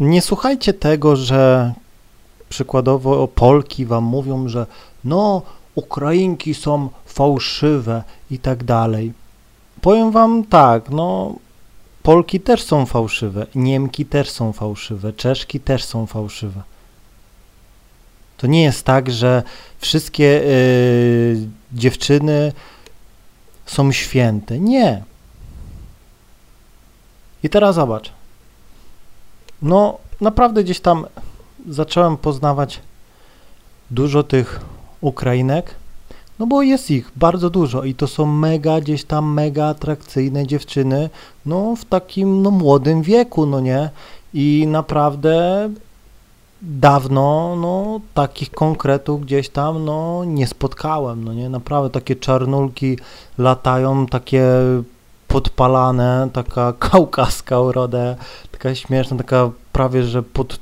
nie słuchajcie tego, że przykładowo Polki wam mówią, że no, Ukrainki są fałszywe i tak dalej. Powiem wam tak, no, Polki też są fałszywe, Niemki też są fałszywe, Czeszki też są fałszywe. To nie jest tak, że wszystkie y, dziewczyny są święte. Nie. I teraz zobacz. No, naprawdę gdzieś tam zacząłem poznawać dużo tych Ukrainek, no bo jest ich bardzo dużo i to są mega, gdzieś tam mega atrakcyjne dziewczyny, no w takim no młodym wieku, no nie? I naprawdę dawno, no takich konkretów gdzieś tam, no nie spotkałem, no nie? Naprawdę takie czarnulki latają, takie podpalane, taka kaukaska uroda, taka śmieszna, taka prawie, że pod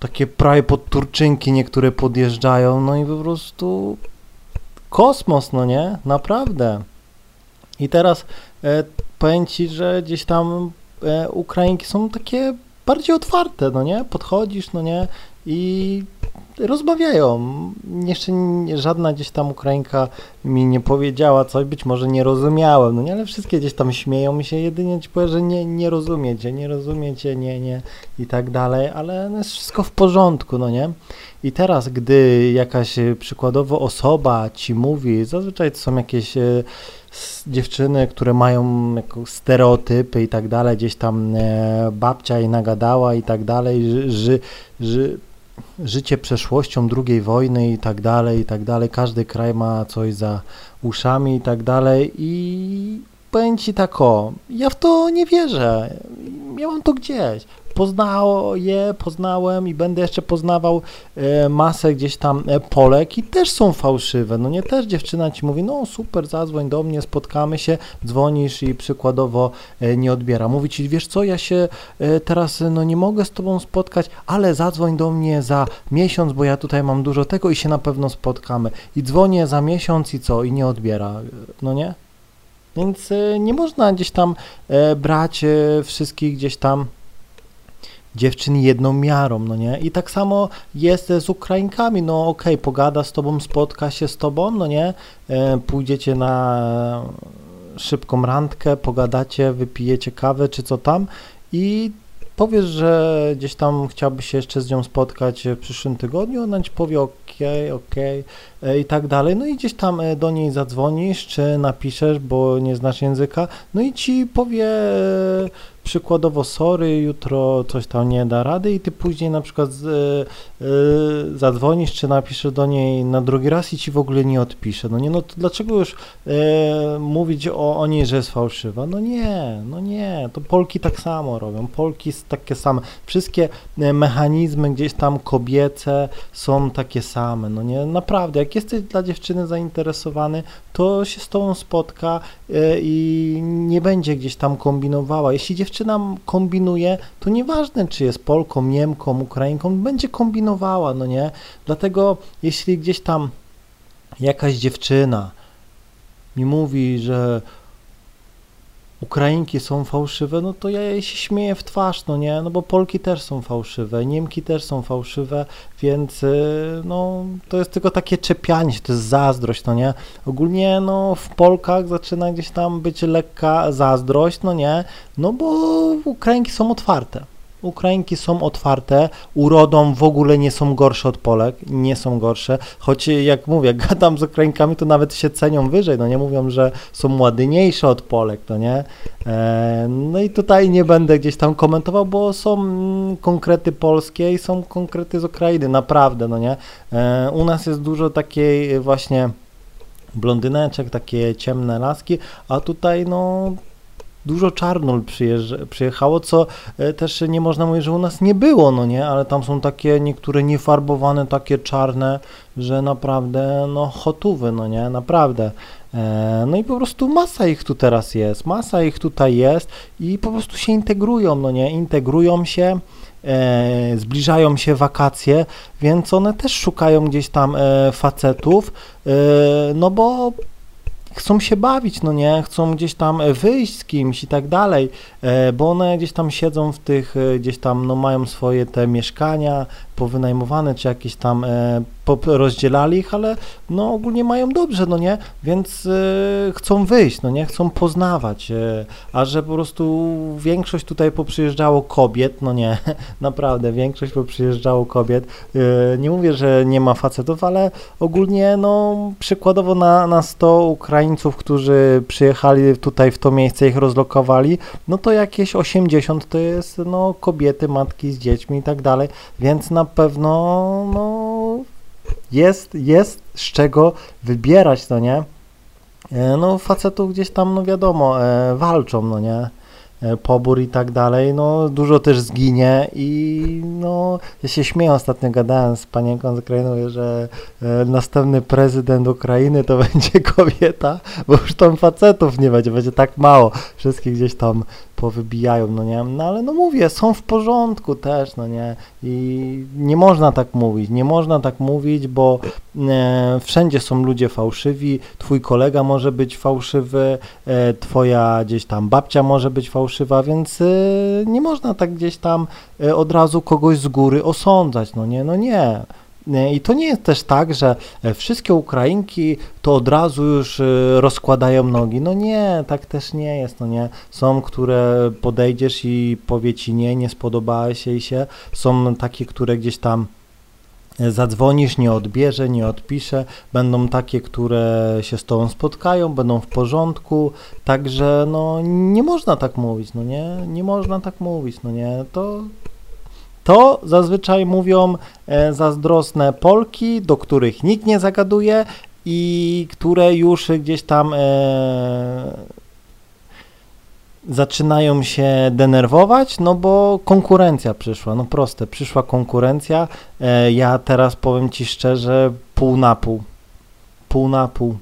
takie prawie pod turczynki niektóre podjeżdżają, no i po prostu kosmos, no nie? Naprawdę. I teraz e, powiem Ci, że gdzieś tam e, Ukrainki są takie bardziej otwarte, no nie? Podchodzisz, no nie? I rozmawiają. Jeszcze żadna gdzieś tam Ukrainka mi nie powiedziała coś, być może nie rozumiałem, no nie, ale wszystkie gdzieś tam śmieją mi się, jedynie ci powiem, że nie, nie rozumiecie, nie rozumiecie, nie, nie i tak dalej, ale no jest wszystko w porządku, no nie. I teraz, gdy jakaś e, przykładowo osoba ci mówi, zazwyczaj to są jakieś e, dziewczyny, które mają stereotypy i tak dalej, gdzieś tam e, babcia jej nagadała i tak dalej, że, życie przeszłością II wojny i tak dalej, i tak dalej. Każdy kraj ma coś za uszami i tak dalej i powiem Ci tak o, ja w to nie wierzę. Miałam to gdzieś poznało je, poznałem i będę jeszcze poznawał e, masę gdzieś tam e, Polek i też są fałszywe. No nie też dziewczyna ci mówi, no super, zadzwoń do mnie, spotkamy się, dzwonisz i przykładowo e, nie odbiera. Mówi ci, wiesz co, ja się teraz no nie mogę z tobą spotkać, ale zadzwoń do mnie za miesiąc, bo ja tutaj mam dużo tego i się na pewno spotkamy. I dzwonię za miesiąc i co? I nie odbiera. No nie? Więc nie można gdzieś tam brać wszystkich gdzieś tam dziewczyn jedną miarą, no nie? I tak samo jest z Ukrainkami, no okej, okay, pogada z tobą, spotka się z tobą, no nie? E, pójdziecie na szybką randkę, pogadacie, wypijecie kawę czy co tam i powiesz, że gdzieś tam chciałby się jeszcze z nią spotkać w przyszłym tygodniu, ona ci powie ok, ok e, i tak dalej, no i gdzieś tam e, do niej zadzwonisz, czy napiszesz, bo nie znasz języka, no i ci powie przykładowo sorry, jutro coś tam nie da rady i ty później na przykład z, y, zadzwonisz czy napiszesz do niej na drugi raz i ci w ogóle nie odpisze. No nie, no to dlaczego już y, mówić o, o niej, że jest fałszywa? No nie, no nie, to Polki tak samo robią, Polki takie same. Wszystkie mechanizmy gdzieś tam kobiece są takie same, no nie, naprawdę, jak jesteś dla dziewczyny zainteresowany, to się z tobą spotka y, i nie będzie gdzieś tam kombinowała. Jeśli dziewczyna dziewczyna kombinuje, to nieważne, czy jest Polką, Niemką, Ukrainką, będzie kombinowała, no nie? Dlatego jeśli gdzieś tam jakaś dziewczyna mi mówi, że Ukrainki są fałszywe, no to ja jej się śmieję w twarz, no nie, no bo Polki też są fałszywe, Niemki też są fałszywe, więc y, no to jest tylko takie czepianie się, to jest zazdrość, no nie. Ogólnie no w Polkach zaczyna gdzieś tam być lekka zazdrość, no nie, no bo Ukrainki są otwarte. Ukrainki są otwarte, urodą w ogóle nie są gorsze od Polek, nie są gorsze, choć jak mówię, jak gadam z Ukrainkami, to nawet się cenią wyżej, no nie mówią, że są ładniejsze od Polek, to nie. E, no i tutaj nie będę gdzieś tam komentował, bo są mm, konkrety polskie i są konkrety z Ukrainy, naprawdę, no nie. E, u nas jest dużo takiej właśnie blondyneczek, takie ciemne laski, a tutaj no dużo czarnul przyjechało, co e, też nie można mówić, że u nas nie było, no nie, ale tam są takie niektóre niefarbowane, takie czarne, że naprawdę, no hotówy, no nie, naprawdę. E, no i po prostu masa ich tu teraz jest, masa ich tutaj jest i po prostu się integrują, no nie, integrują się, e, zbliżają się wakacje, więc one też szukają gdzieś tam e, facetów, e, no bo chcą się bawić, no nie, chcą gdzieś tam wyjść z kimś i tak dalej, e, bo one gdzieś tam siedzą w tych, e, gdzieś tam, no mają swoje te mieszkania powynajmowane, czy jakieś tam e, rozdzielali ich, ale no ogólnie mają dobrze, no nie, więc chcą wyjść, no nie, chcą poznawać, a że po prostu większość tutaj poprzyjeżdżało kobiet, no nie, naprawdę, większość poprzyjeżdżało kobiet, nie mówię, że nie ma facetów, ale ogólnie, no przykładowo na, na 100 Ukraińców, którzy przyjechali tutaj w to miejsce, ich rozlokowali, no to jakieś 80 to jest no, kobiety, matki z dziećmi i tak dalej, więc na pewno no, jest, jest z czego wybierać, no nie? E, no facetów gdzieś tam, no wiadomo, e, walczą, no nie? E, pobór i tak dalej, no dużo też zginie i no ja się śmieję ostatnio gadałem z panienką z Ukrainy, że e, następny prezydent Ukrainy to będzie kobieta, bo już tam facetów nie będzie, będzie tak mało, wszystkich gdzieś tam powybijają, no nie, no ale no mówię, są w porządku też, no nie, i nie można tak mówić, nie można tak mówić, bo wszędzie są ludzie fałszywi, twój kolega może być fałszywy, e, twoja gdzieś tam babcia może być fałszywa, więc e, nie można tak gdzieś tam e, od razu kogoś z góry osądzać, no nie, no nie, i to nie jest też tak, że e, wszystkie Ukrainki to od razu już e, rozkładają nogi. No nie, tak też nie jest, no nie. Są, które podejdziesz i powie ci nie, nie spodobała się i się. Są takie, które gdzieś tam e, zadzwonisz, nie odbierze, nie odpisze. Będą takie, które się z tobą spotkają, będą w porządku. Także no nie można tak mówić, no nie. Nie można tak mówić, no nie. To to zazwyczaj mówią e, zazdrosne Polki, do których nikt nie zagaduje i które już gdzieś tam e, zaczynają się denerwować, no bo konkurencja przyszła, no proste, przyszła konkurencja. E, ja teraz powiem Ci szczerze, pół na pół, pół na pół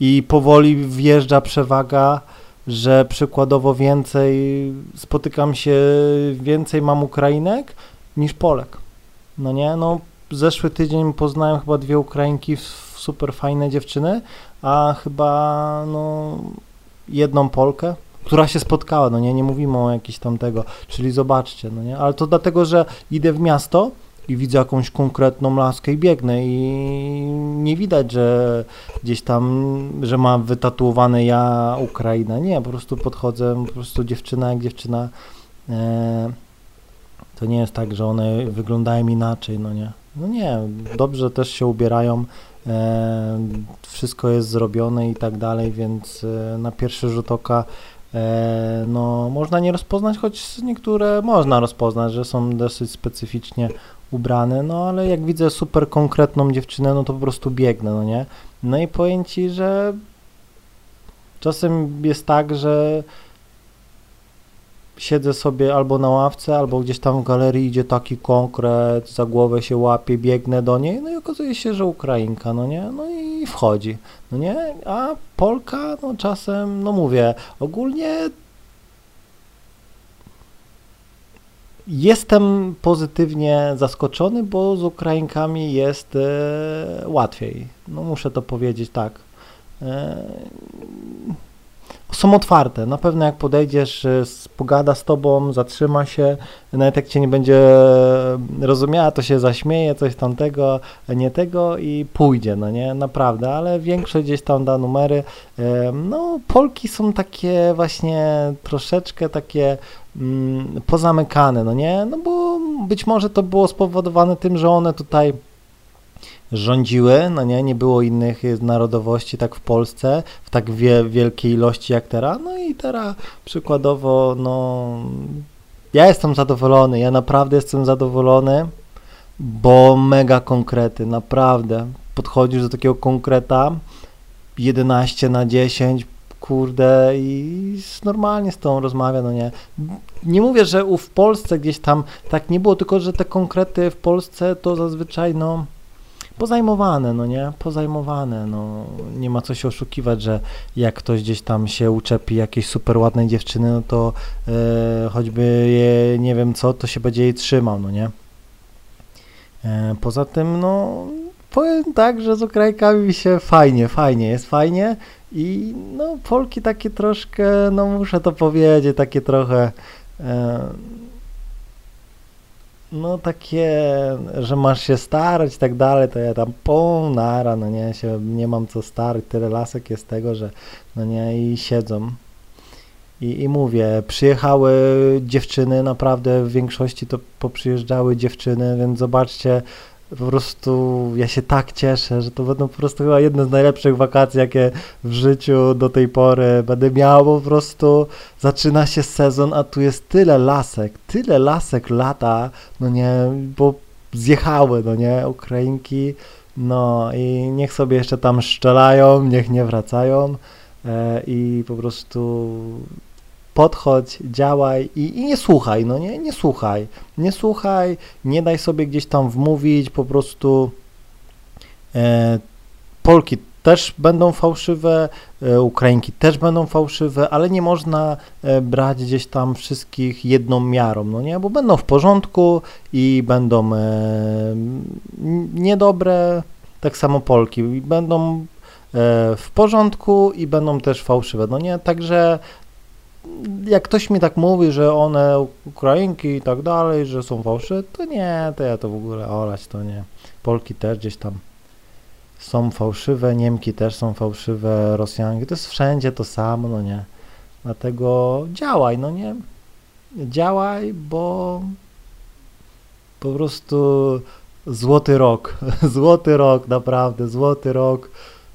i powoli wjeżdża przewaga że przykładowo więcej spotykam się, więcej mam Ukrainek niż Polek. No nie, no zeszły tydzień poznałem chyba dwie Ukrainki, super fajne dziewczyny, a chyba no jedną Polkę, która się spotkała, no nie, nie mówimy o jakiś tam tego, czyli zobaczcie, no nie, ale to dlatego, że idę w miasto, i widzę jakąś konkretną laskę i biegnę i nie widać, że gdzieś tam, że ma wytatuowane ja Ukraina. Nie, po prostu podchodzę, po prostu dziewczyna jak dziewczyna. E, to nie jest tak, że one wyglądają inaczej, no nie. No nie, dobrze też się ubierają, e, wszystko jest zrobione i tak dalej, więc e, na pierwszy rzut oka no, można nie rozpoznać, choć niektóre można rozpoznać, że są dosyć specyficznie ubrany, no ale jak widzę super konkretną dziewczynę, no to po prostu biegnę, no nie? No i powiem Ci, że czasem jest tak, że siedzę sobie albo na ławce, albo gdzieś tam w galerii idzie taki konkret, za głowę się łapie, biegnę do niej, no i okazuje się, że Ukrainka, no nie, no wchodzi, no nie, a Polka, no czasem, no mówię, ogólnie Jestem pozytywnie zaskoczony, bo z Ukrainkami jest e, łatwiej. No muszę to powiedzieć tak. E, są otwarte. Na pewno jak podejdziesz, e, pogada z tobą, zatrzyma się, nawet jak cię nie będzie rozumiała, to się zaśmieje, coś tamtego, nie tego i pójdzie, no nie, naprawdę, ale większość gdzieś tam da numery. No, Polki są takie właśnie troszeczkę takie mm, pozamykane, no nie, no bo być może to było spowodowane tym, że one tutaj rządziły, no nie, nie było innych narodowości tak w Polsce w tak wie, wielkiej ilości jak teraz, no i teraz przykładowo, no ja jestem zadowolony, ja naprawdę jestem zadowolony, bo mega konkrety, naprawdę, podchodzisz do takiego konkreta 11 na 10, kurde i normalnie z tą rozmawia, no nie. Nie mówię, że w Polsce gdzieś tam tak nie było, tylko że te konkrety w Polsce to zazwyczaj, no pozajmowane, no nie, pozajmowane, no nie ma co się oszukiwać, że jak ktoś gdzieś tam się uczepi jakiejś super ładnej dziewczyny, no to e, choćby je, nie wiem co, to się będzie jej trzymał, no nie. E, poza tym, no powiem tak, że z Ukrainkami mi się fajnie, fajnie, jest fajnie i no Polki takie troszkę, no muszę to powiedzieć, takie trochę e, no takie, że masz się starać i tak dalej, to ja tam pół nara, no nie, się nie mam co starać, tyle lasek jest tego, że no nie, i siedzą. I, I mówię, przyjechały dziewczyny, naprawdę w większości to poprzyjeżdżały dziewczyny, więc zobaczcie, po prostu ja się tak cieszę, że to będą po prostu chyba jedne z najlepszych wakacji, jakie w życiu do tej pory będę miał, po prostu zaczyna się sezon, a tu jest tyle lasek, tyle lasek lata, no nie, bo zjechały, no nie, Ukrainki, no i niech sobie jeszcze tam szczelają, niech nie wracają e, i po prostu podchodź, działaj i, i, nie słuchaj, no nie, nie słuchaj, nie słuchaj, nie daj sobie gdzieś tam wmówić, po prostu e, Polki też będą fałszywe, e, Ukrainki też będą fałszywe, ale nie można e, brać gdzieś tam wszystkich jedną miarą, no nie, bo będą w porządku i będą e, niedobre, tak samo Polki, będą e, w porządku i będą też fałszywe, no nie, także jak ktoś mi tak mówi, że one Ukrainki i tak dalej, że są fałszywe, to nie, to ja to w ogóle olać, to nie. Polki też gdzieś tam są fałszywe, Niemki też są fałszywe, Rosjanki, to jest wszędzie to samo, no nie. Dlatego działaj, no nie. Działaj, bo po prostu złoty rok, złoty rok, naprawdę, złoty rok.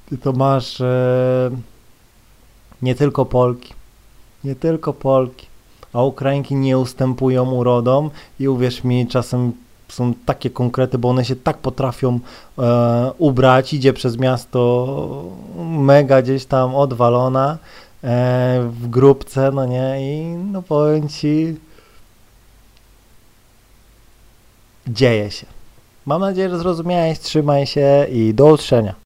Ty to masz e, nie tylko Polki, nie tylko Polki, a Ukrainki nie ustępują urodą i uwierz mi, czasem są takie konkrety, bo one się tak potrafią e, ubrać, idzie przez miasto mega gdzieś tam odwalona e, w grupce, no nie, i no powiem Ci, dzieje się. Mam nadzieję, że zrozumiałeś, trzymaj się i do usłyszenia.